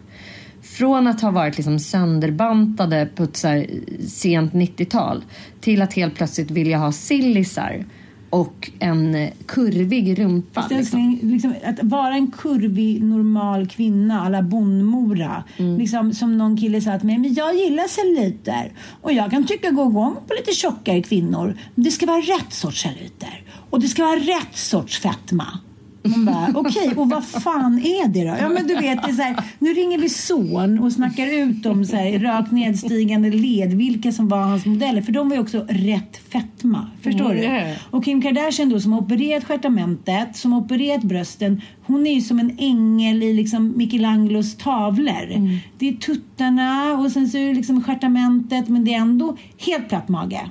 Från att ha varit liksom sönderbantade på ett så här sent 90-tal till att helt plötsligt vilja ha sillisar och en eh, kurvig rumpa. Liksom. liksom, att vara en kurvig, normal kvinna alla Bondmora. Mm. Liksom, som någon kille sa till mig, men jag gillar celluliter. Och jag kan tycka gå igång på lite tjockare kvinnor. Men det ska vara rätt sorts celluliter. Och det ska vara rätt sorts fetma. Man bara, okej, och vad fan är det då? Ja men du vet, det är så här, nu ringer vi son och snackar ut om så här, rakt nedstigande led, vilka som var hans modeller. För de var ju också rätt fetma. Förstår Mm, du? Och Kim Kardashian då som har opererat stjärtamentet, som har opererat brösten. Hon är ju som en ängel i liksom Michelangelos tavlor. Mm. Det är tuttarna och sen så är det liksom stjärtamentet men det är ändå helt platt mage.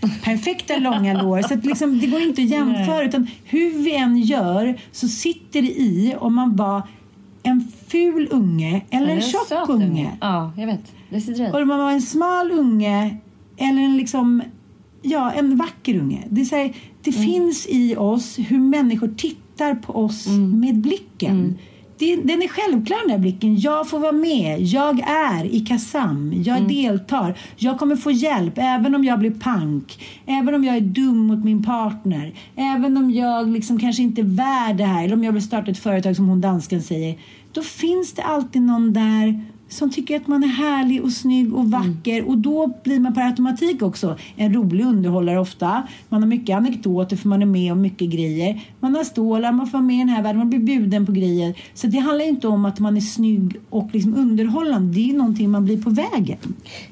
Perfekta långa lår. Så liksom, det går inte att jämföra. Utan hur vi än gör så sitter det i om man var en ful unge eller en tjock söt unge. Ja, jag vet. Det. Och om man var en smal unge eller en liksom Ja, en vacker unge. Det, är så här, det finns i oss hur människor tittar på oss med blicken. Det, den är självklar den där blicken. Jag får vara med. Jag är i Kassam. Jag deltar. Jag kommer få hjälp även om jag blir pank. Även om jag är dum mot min partner. Även om jag liksom kanske inte är värd det här. Eller om jag vill starta ett företag som hon dansken säger. Då finns det alltid någon där som tycker att man är härlig och snygg och vacker och då blir man per automatik också en rolig underhållare ofta. Man har mycket anekdoter för man är med om mycket grejer. Man har stålar, man får med i den här världen, man blir bjuden på grejer. Så det handlar inte om att man är snygg och liksom underhållande. Det är ju någonting man blir på vägen.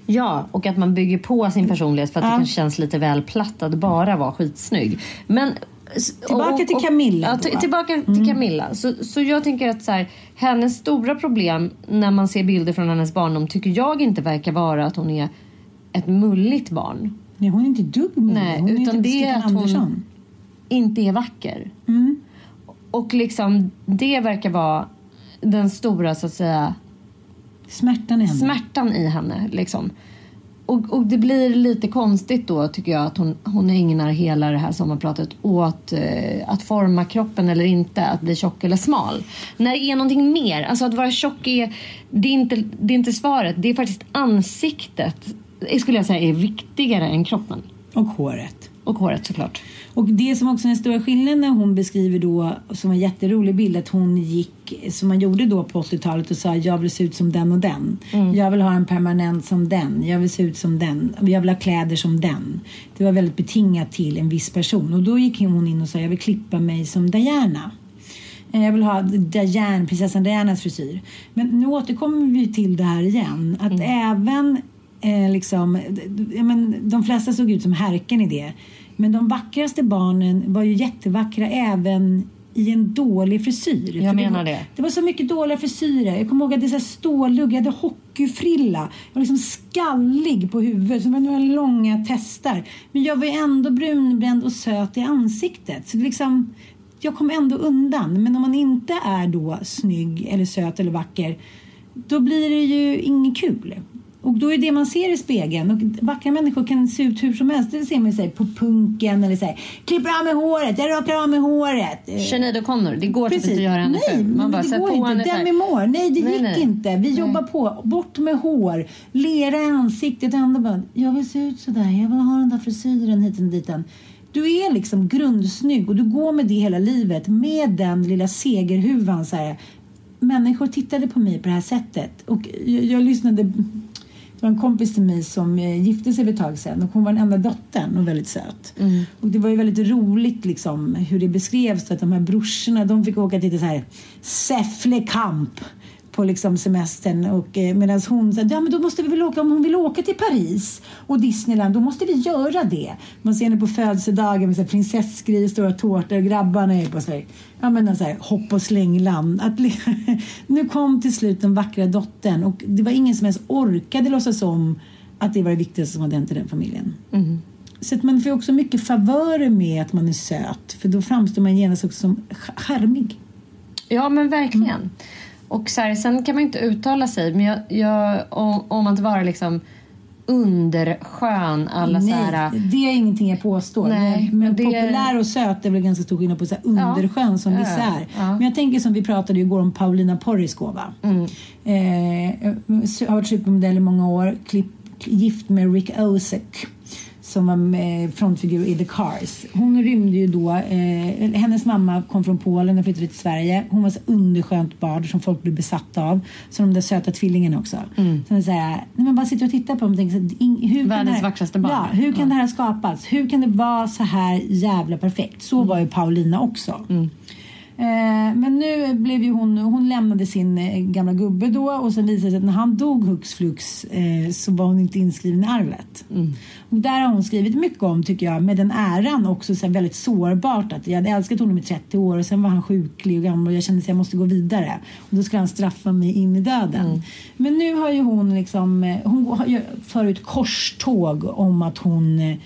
Ja, och att man bygger på sin personlighet för att det Ja. kanske känns lite väl platt att bara vara skitsnygg. Men, Tillbaka till Camilla Ja, då. Mm. tillbaka till Camilla. Så, så jag tänker att så här, hennes stora problem när man ser bilder från hennes barndom tycker jag inte verkar vara att hon är ett mulligt barn. Nej, hon är inte dugg Nej, hon är utan inte det är att hon- Andersson. Inte är vacker. Mm. Och liksom det verkar vara den stora så att säga Smärtan i henne. smärtan i henne. Liksom. Och, och det blir lite konstigt då tycker jag att hon, hon ägnar hela det här sommarpratet åt eh, att forma kroppen eller inte, att bli tjock eller smal. När det är någonting mer, alltså att vara tjock är, det är inte, det är inte svaret, det är faktiskt ansiktet eh, skulle jag säga är viktigare än kroppen. Och håret. Och håret såklart. Och det som också är den stora skillnaden när hon beskriver då, som en jätterolig bild, att hon gick som man gjorde då på 80-talet och sa jag vill se ut som den och den. Jag vill ha en permanent som den. Jag vill se ut som den. Jag vill ha kläder som den. Det var väldigt betingat till en viss person. Och då gick hon in och sa jag vill klippa mig som Diana. Eh, Jag vill ha Diane, prinsessan Dianas frisyr. Men nu återkommer vi till det här igen. Att även eh, liksom, ja, men, de flesta såg ut som härken i det. Men de vackraste barnen var ju jättevackra även i en dålig frisyr. Jag menar det. Det var så mycket dåliga frisyrer. Jag kommer ihåg att det är stålugg. Jag hade hockeyfrilla. Jag var liksom skallig på huvudet. Så det var några långa testar. Men jag var ju ändå brunbränd och söt i ansiktet. Så det liksom, jag kom ändå undan. Men om man inte är då snygg eller söt eller vacker. Då blir det ju inget kul. Och då är det man ser i spegeln. Och vackra människor kan se ut hur som helst. Det ser man ju på punken eller så här, klipper av mig håret, jag rakar av mig håret. Eh, Sinead O'Connor, det går typ Precis. inte att göra henne Nej, ful. Man men bara det går på inte. Demi Moore. Nej, det Nej, gick nej. inte. Vi jobbar på. Bort med hår. Lera i ansiktet. Ändå bara, jag vill se ut sådär. Jag vill ha den där frisyren hit och diten. Du är liksom grundsnygg och du går med det hela livet. Med den lilla segerhuvan så här. Människor tittade på mig på det här sättet. Och jag, jag lyssnade... Det var en kompis till mig som eh, gifte sig för ett tag sedan och hon var den enda dottern och väldigt söt. Och det var ju väldigt roligt liksom hur det beskrevs att de här brorsorna de fick åka till ett så här Säffle camp på liksom semestern och eh, medan hon sa ja men då måste vi väl åka om hon vill åka till Paris och Disneyland då måste vi göra det. Man ser henne på födelsedagen med prinsessgrejer, stora tårtor och grabbarna är på här, ja men så här hopp och slängland. Att, nu kom till slut den vackra dottern och det var ingen som ens orkade låtsas om att det var det viktigaste som hade hänt i den familjen. Så att man får också mycket favörer med att man är söt för då framstår man genast också som ch- charmig. Ja men verkligen. Och så här, sen kan man ju inte uttala sig men jag, jag, om, om man inte vara liksom underskön alla så här... Nej, det är ingenting jag påstår. Nej, men men det- populär och söt är väl ganska stor skillnad på så här underskön som Ja, vissa ja, är. ja. Men jag tänker som vi pratade igår om Paulina Porriskova. Mm. Eh, har varit supermodell i många år. Klipp, gift med Rick Osek som var frontfigur i The Cars. Hon rymde ju då. Eh, hennes mamma kom från Polen och flyttade till Sverige. Hon var så underskönt barn som folk blev besatta av. Så de där söta tvillingarna också. Mm. Så säger, nej, man bara sitter och tittar på dem och tänker så, här, hur kan Världens här, vackraste barn. Ja, hur kan det här skapas? Hur kan det vara så här jävla perfekt? Så var ju Paulina också. Eh, men nu blev ju hon, hon lämnade sin eh, gamla gubbe då och sen visade det sig att när han dog hux flux eh, så var hon inte inskriven i arvet. Och där har hon skrivit mycket om tycker jag med den äran också så väldigt sårbart att jag hade älskat honom i 30 år och sen var han sjuklig och gammal och jag kände att jag måste gå vidare. Och då skulle han straffa mig in i döden. Men nu har ju hon liksom, eh, hon har ju förut korståg om att hon eh,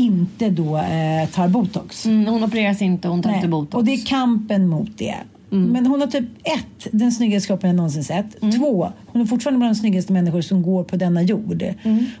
inte då eh, tar botox. Mm, hon opereras inte, hon tar Nej, inte botox. Och det är kampen mot det. Men hon har typ ett, den snyggaste kroppen jag någonsin sett. Två, hon är fortfarande bland de snyggaste människor som går på denna jord.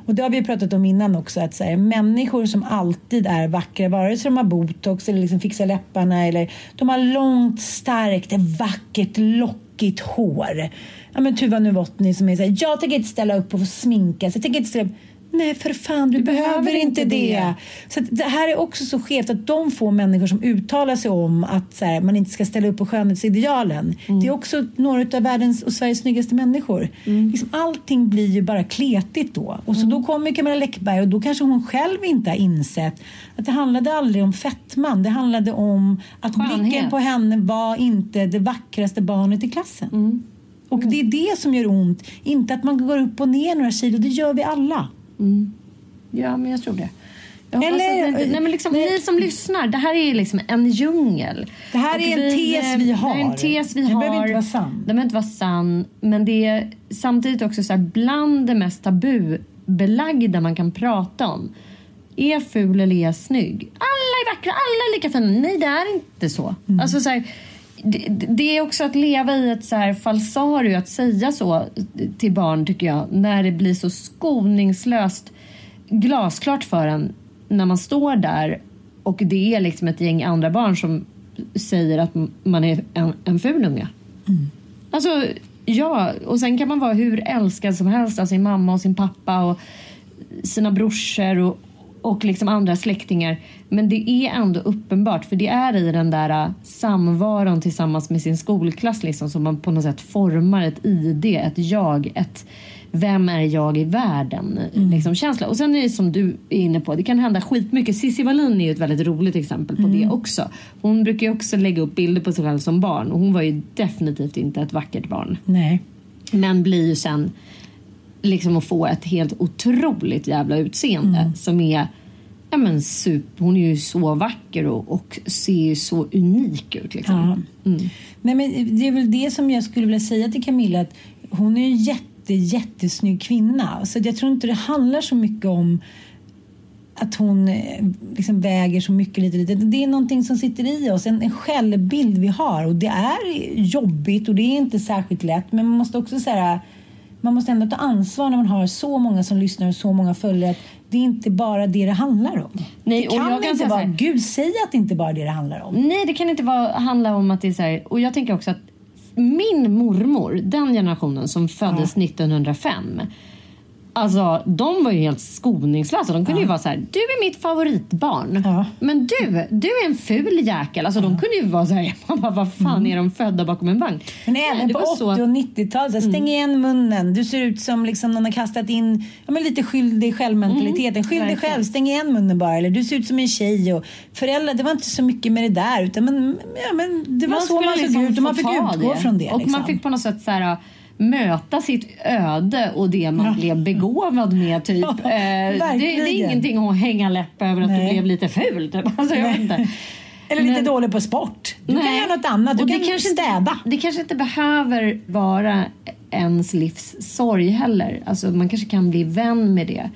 Och det har vi pratat om innan också. Att så här, människor som alltid är vackra, vare sig de har botox eller liksom fixar läpparna eller de har långt, starkt, vackert, lockigt hår. Ja men Tuva Novotny som är så här, jag tänker inte ställa upp och få sminkas. Jag tänker inte ställa upp. Nej för fan, du, behöver, inte det. Så att det här är också så skevt att de få människor som uttalar sig om att så här, man inte ska ställa upp på skönhetsidealen. Det är också några av världens och Sveriges snyggaste människor. Liksom, allting blir ju bara kletigt då. Och så då kommer Camilla Läckberg och då kanske hon själv inte har insett att det handlade aldrig om fettman. Det handlade om att blicken Skönhet. på henne var inte det vackraste barnet i klassen. Och det är det som gör ont. Inte att man går upp och ner några kilo. Det gör vi alla. Ja, men jag tror det. Jag Eller- ni, nej, men liksom, nej. ni som lyssnar, det här är liksom en djungel. Det här Och är en tes vi Det har. är en tes vi Den har. behöver inte vara sann. Den behöver inte vara sann. Men det är samtidigt också så här, bland det mest tabubelagda man kan prata om. Är jag ful eller är jag snygg? Alla är vackra, alla är lika fina. Nej, det är inte så. Mm. Alltså, så här, det, det är också att leva i ett så här falsario att säga så till barn tycker jag. När det blir så skoningslöst glasklart för en när man står där och det är liksom ett gäng andra barn som säger att man är en, en ful unge. Alltså, ja. Och sen kan man vara hur älskad som helst av sin mamma och sin pappa och sina brorsor och, och liksom andra släktingar. Men det är ändå uppenbart, för det är i den där äh, samvaron tillsammans med sin skolklass liksom, som man på något sätt formar ett ID, ett jag, ett vem är jag i världen? Liksom, känsla. Och sen är det som du är inne på, det kan hända skitmycket. Cissi Wallin är ju ett väldigt roligt exempel på det också. Hon brukar ju också lägga upp bilder på sig själv som barn och hon var ju definitivt inte ett vackert barn. Nej. Men blir ju sen liksom att få ett helt otroligt jävla utseende som är ja men super, hon är ju så vacker och, och ser så unik ut liksom. Ja. Nej, men det är väl det som jag skulle vilja säga till Camilla. Att hon är ju en jätte, jättesnygg kvinna. Så jag tror inte det handlar så mycket om att hon eh, liksom väger så mycket lite, lite. Det är någonting som sitter i oss, en, en självbild vi har. Och det är jobbigt och det är inte särskilt lätt. Men man måste också säga man måste ändå ta ansvar när man har så många som lyssnar och så många följare. Det är inte bara det det handlar om. Nej, det och kan jag kan inte vara, här- Gud säg att det inte bara är det det handlar om. Nej, det kan inte vara, handla om att det är så här, och jag tänker också att min mormor, den generationen som föddes 1905 Alltså de var ju helt skoningslösa. De kunde ju vara så här, du är mitt favoritbarn. Ja. Men du, du är en ful jäkel. Alltså de kunde ju vara så här, man bara, vad fan är de födda bakom en vagn? Men Nej, även det på var 80 så- och 90-talet, så här, stäng igen munnen. Du ser ut som liksom någon har kastat in ja, men lite skyll dig själv-mentaliteten. Skyll dig själv, stäng igen munnen bara. Eller du ser ut som en tjej. Och föräldrar, det var inte så mycket med det där. Utan, men, ja, men det var så skulle man såg liksom ut och man fick utgå från det. Och liksom. man fick på något sätt så här, möta sitt öde och det man blev begåvad med. Typ. Ja, Eh, det, det är ingenting att hänga läpp över att Nej. du blev lite ful. Typ. Alltså, jag vet inte. Eller lite Men- dålig på sport. Du kan Nej. göra något annat. Du Och kan det kanske inte- städa. Det kanske inte behöver vara ens livs sorg heller. Alltså, man kanske kan bli vän med det.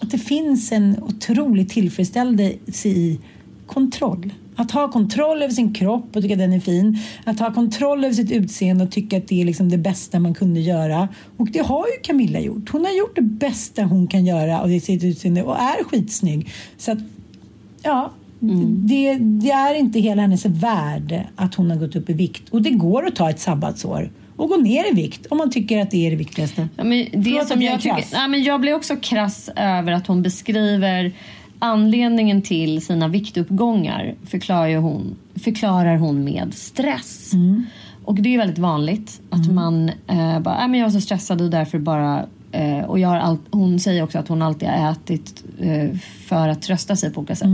Att det finns en otrolig tillfredsställelse i kontroll. Att ha kontroll över sin kropp och tycka att den är fin. Att ha kontroll över sitt utseende och tycka att det är liksom det bästa man kunde göra. Och det har ju Camilla gjort. Hon har gjort det bästa hon kan göra av sitt utseende och är skitsnygg. Så att, ja, det, det är inte hela hennes värld att hon har gått upp i vikt. Och det går att ta ett sabbatsår och gå ner i vikt om man tycker att det är det viktigaste. Ja, men det Förlåt som jag jag, tycker, nej, men jag blir också krass över att hon beskriver anledningen till sina viktuppgångar förklarar, hon, förklarar hon med stress. Mm. Och det är väldigt vanligt att man eh, bara, "Nej, men jag är så stressad och därför bara Eh, och jag har all, hon säger också att hon alltid har ätit eh, för att trösta sig på olika sätt.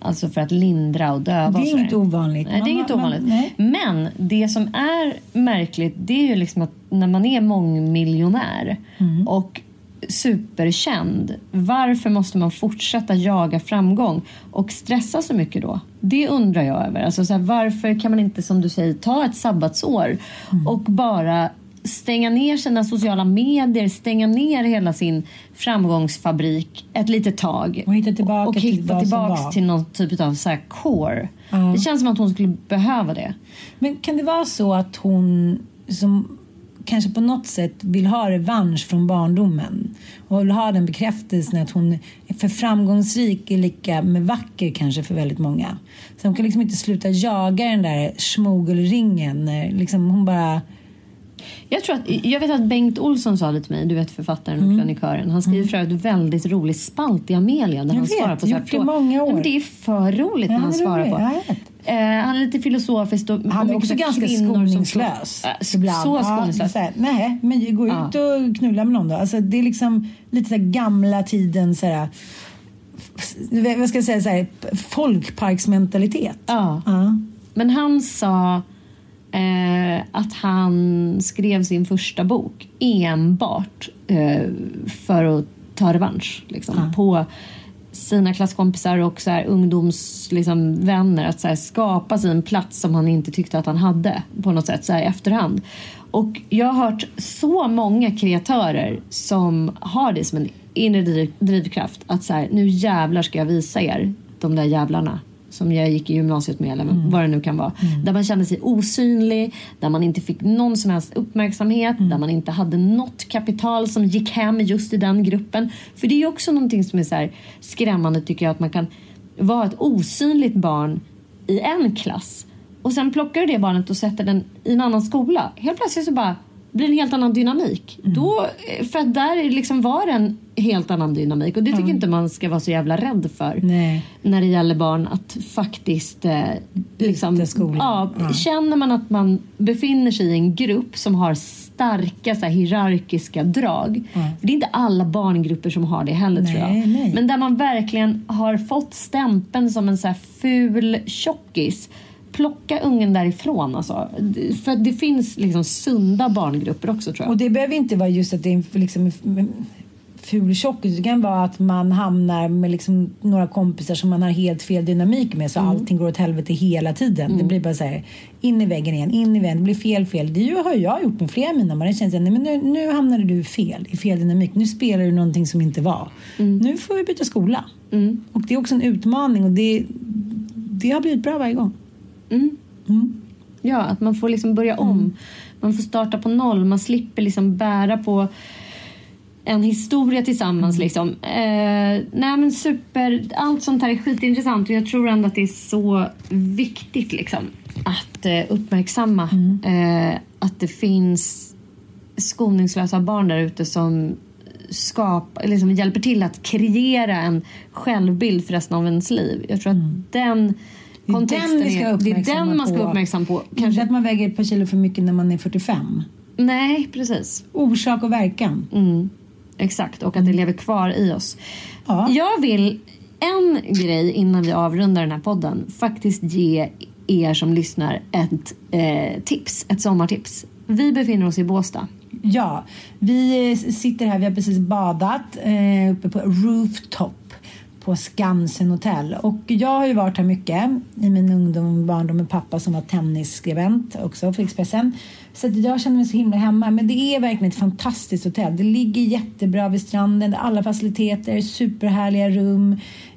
Alltså för att lindra och döva. Mm. Det är och inget ovanligt. Nej, det är Man- inget man- ovanligt. nej. Men det som är märkligt det är ju liksom att när man är mångmiljonär Mm. och superkänd. Varför måste man fortsätta jaga framgång och stressa så mycket då? Det undrar jag över. Alltså så här, varför kan man inte som du säger ta ett sabbatsår Mm. och bara stänga ner sina sociala medier, stänga ner hela sin framgångsfabrik ett litet tag. Och hitta tillbaka och till hitta tillbaks var. till någon typ av så core. Ja. Det känns som att hon skulle behöva det. Men kan det vara så att hon som kanske på något sätt vill ha revansch från barndomen och vill ha den bekräftelsen att hon är för framgångsrik är lika med vacker kanske för väldigt många. Så hon kan liksom inte sluta jaga den där smogelringen. Liksom hon bara... Jag, tror att, jag vet att Bengt Olsson sa det till mig, du vet författaren Mm. och krönikören. Han skriver för övrigt väldigt rolig spalt i Amelia där Jag han vet, svarar på så här i många år. Nej, men det är för roligt Ja, när han svarar på. Ja. Eh, han är lite filosofiskt och Han är också ganska som skoningslös. Äh, ibland. Så Ja, skoningslös. här, nej, men gå ut Ja. och knulla med någon då. Alltså, det är liksom lite så gamla tiden så här, vad ska jag säga, så här, folkparksmentalitet. Ja. Ja. Men han sa eh, att han skrev sin första bok enbart eh, för att ta revansch liksom, på sina klasskompisar och så här, ungdomsvänner. Liksom, vänner. att så här, skapa sig en plats som han inte tyckte att han hade på något sätt så här, i efterhand. Och jag har hört så många kreatörer som har det som en inre drivkraft. Att så här, nu jävlar ska jag visa er, de där jävlarna som jag gick i gymnasiet med eller vad det nu kan vara. Där man kände sig osynlig, där man inte fick någon som helst uppmärksamhet, där man inte hade något kapital som gick hem just i den gruppen. För det är ju också någonting som är så här skrämmande tycker jag att man kan vara ett osynligt barn i en klass och sen plockar du det barnet och sätter den i en annan skola. Helt plötsligt så bara blir en helt annan dynamik. Då, för att där liksom var det en helt annan dynamik och det tycker inte man ska vara så jävla rädd för Nej. när det gäller barn att faktiskt eh, liksom, ja, Ja. Känner man att man befinner sig i en grupp som har starka så här, hierarkiska drag. För det är inte alla barngrupper som har det heller tror jag. Nej, nej. Men där man verkligen har fått stämpeln som en så här ful tjockis. Plocka ungen därifrån alltså. För det finns liksom sunda barngrupper också tror jag. Och det behöver inte vara just att det är liksom, ful tjockis. Det kan vara att man hamnar med liksom några kompisar som man har helt fel dynamik med så Mm. allting går åt helvete hela tiden. Det blir bara så här, in i väggen igen, in i väggen, det blir fel, fel. Det har jag gjort med flera av mina. Man känner sig, nej men nu, nu hamnade du fel, i fel dynamik. Nu spelar du någonting som inte var. Mm. Nu får vi byta skola. Och det är också en utmaning och det, det har blivit bra varje gång. Ja, att man får liksom börja om. Man får starta på noll. Man slipper liksom bära på en historia tillsammans. Liksom. Eh, nej men super. Allt sånt här är skitintressant och jag tror ändå att det är så viktigt liksom, att eh, uppmärksamma eh, att det finns skoningslösa barn där ute som skapar, liksom hjälper till att kreera en självbild för resten av ens liv. Jag tror att den kontexten den är, det är den man ska vara uppmärksam på. Kanske Kanske, att man väger ett par kilo för mycket när man är 45. nej, precis. Orsak och verkan. Mm, exakt, och att det lever kvar i oss. Ja. Jag vill en grej innan vi avrundar den här podden faktiskt ge er som lyssnar ett eh, tips, ett sommartips. Vi befinner oss i Båstad. Ja, vi sitter här, vi har precis badat eh, uppe på rooftop på Skansen hotell. Och jag har ju varit här mycket i min ungdom och barndom med pappa som var tennisskribent också för Expressen. Så jag känner mig så himla hemma. Men det är verkligen ett fantastiskt hotell. Det ligger jättebra vid stranden, alla faciliteter, superhärliga rum,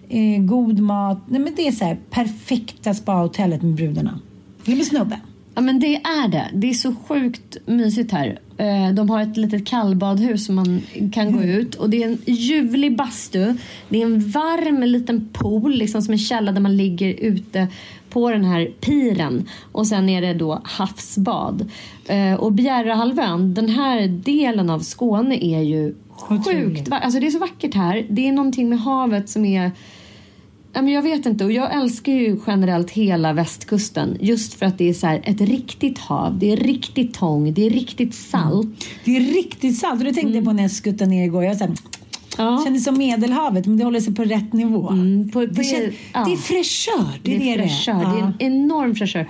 eh, god mat. Nej, men det är så här perfekta spahotellet med brudarna. Eller med snubben. Ja men det är det. Det är så sjukt mysigt här. Eh, De har ett litet kallbadhus som man kan gå ut och det är en ljuvlig bastu. Det är en varm liten pool, liksom som en källa där man ligger ute på den här piren. Och sen är det då havsbad. Eh, Och Bjärehalvön, den här delen av Skåne är ju sjukt va- Alltså det är så vackert här. Det är någonting med havet som är men jag vet inte och jag älskar ju generellt hela västkusten just för att det är så ett riktigt hav, det är riktigt tång, det är riktigt salt. Det är riktigt salt och det tänkte jag på när jag skuttade ner igår. Jag så här, Ja. kändes som Medelhavet men det håller sig på rätt nivå. Mm, på- på- det, känns, ja. det är fräschör. Det är det, det är fräschör. Ja. Det är en enorm fräschör.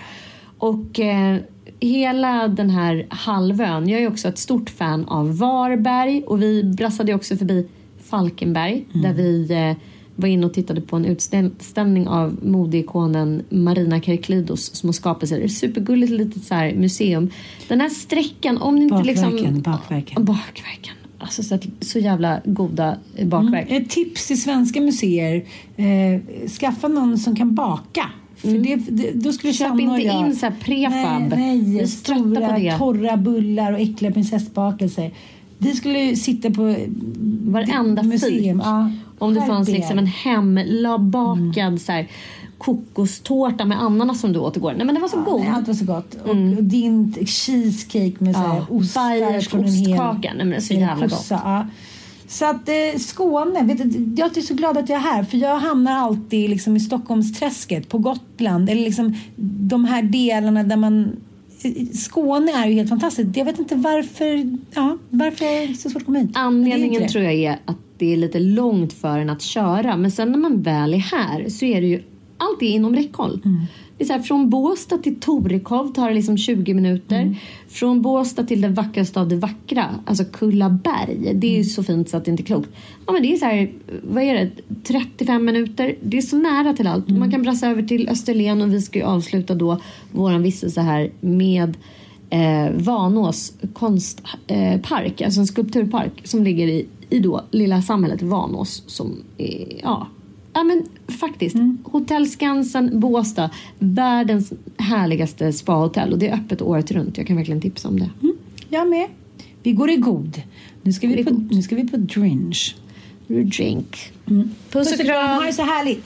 Och eh, hela den här halvön. Jag är också ett stort fan av Varberg och vi brassade också förbi Falkenberg Mm. där vi eh, var inne och tittade på en utställning av modeikonen Marina Kerklidos små skapelser. Det är ett supergulligt litet så här museum. Den här sträckan, om ni inte Bakverken, liksom... bakverken. Bakverken. Alltså så, att, så jävla goda bakverk. Ett tips till svenska museer. Eh, skaffa någon som kan baka. För det, det, då skulle Köp Sanna inte jag... in så här prefab. Nej, nej trötta på stora det. torra bullar och äckliga prinsessbakelser. Vi skulle sitta på Varenda museum. Ja, Om det fanns liksom en hembakad så här, kokostårta med ananas som du åt igår. Nej men det var så god. Nej, allt var så gott. Och, och din cheesecake med så här Ja, ostar från en hel ostkaka. Nej, men det är så jävla kossa, Ja. Så att eh, Skåne, vet du, jag är så glad att jag är här för jag hamnar alltid liksom i Stockholmsträsket på Gotland eller liksom de här delarna där man Skåne är ju helt fantastiskt. Jag vet inte varför, ja, varför är det så svårt att komma hit. Är Anledningen tror jag är att det är lite långt för en att köra. Men sen när man väl är här så är det ju allt är inom räckhåll. Mm. Det är så här, från Båstad till Torekov tar det liksom 20 minuter. Mm. Från Båstad till det vackraste av det vackra, alltså Kullaberg. Det är Mm. ju så fint så att det inte är klokt. Ja, men det är så här, vad är det, 35 minuter. Det är så nära till allt. Mm. Man kan brassa över till Österlen och vi ska ju avsluta då våran vistelse här med eh, Vanås konstpark, eh, alltså en skulpturpark som ligger i, i då lilla samhället Vanås som är, ja, ja men faktiskt. Hotell Skansen Båstad, världens härligaste spahotell och det är öppet året runt. Jag kan verkligen tipsa om det. Jag med. Vi går i god. Nu ska vi, Går i på, god. nu ska vi på drinch. Drink. Puss och kram, ha det så härligt.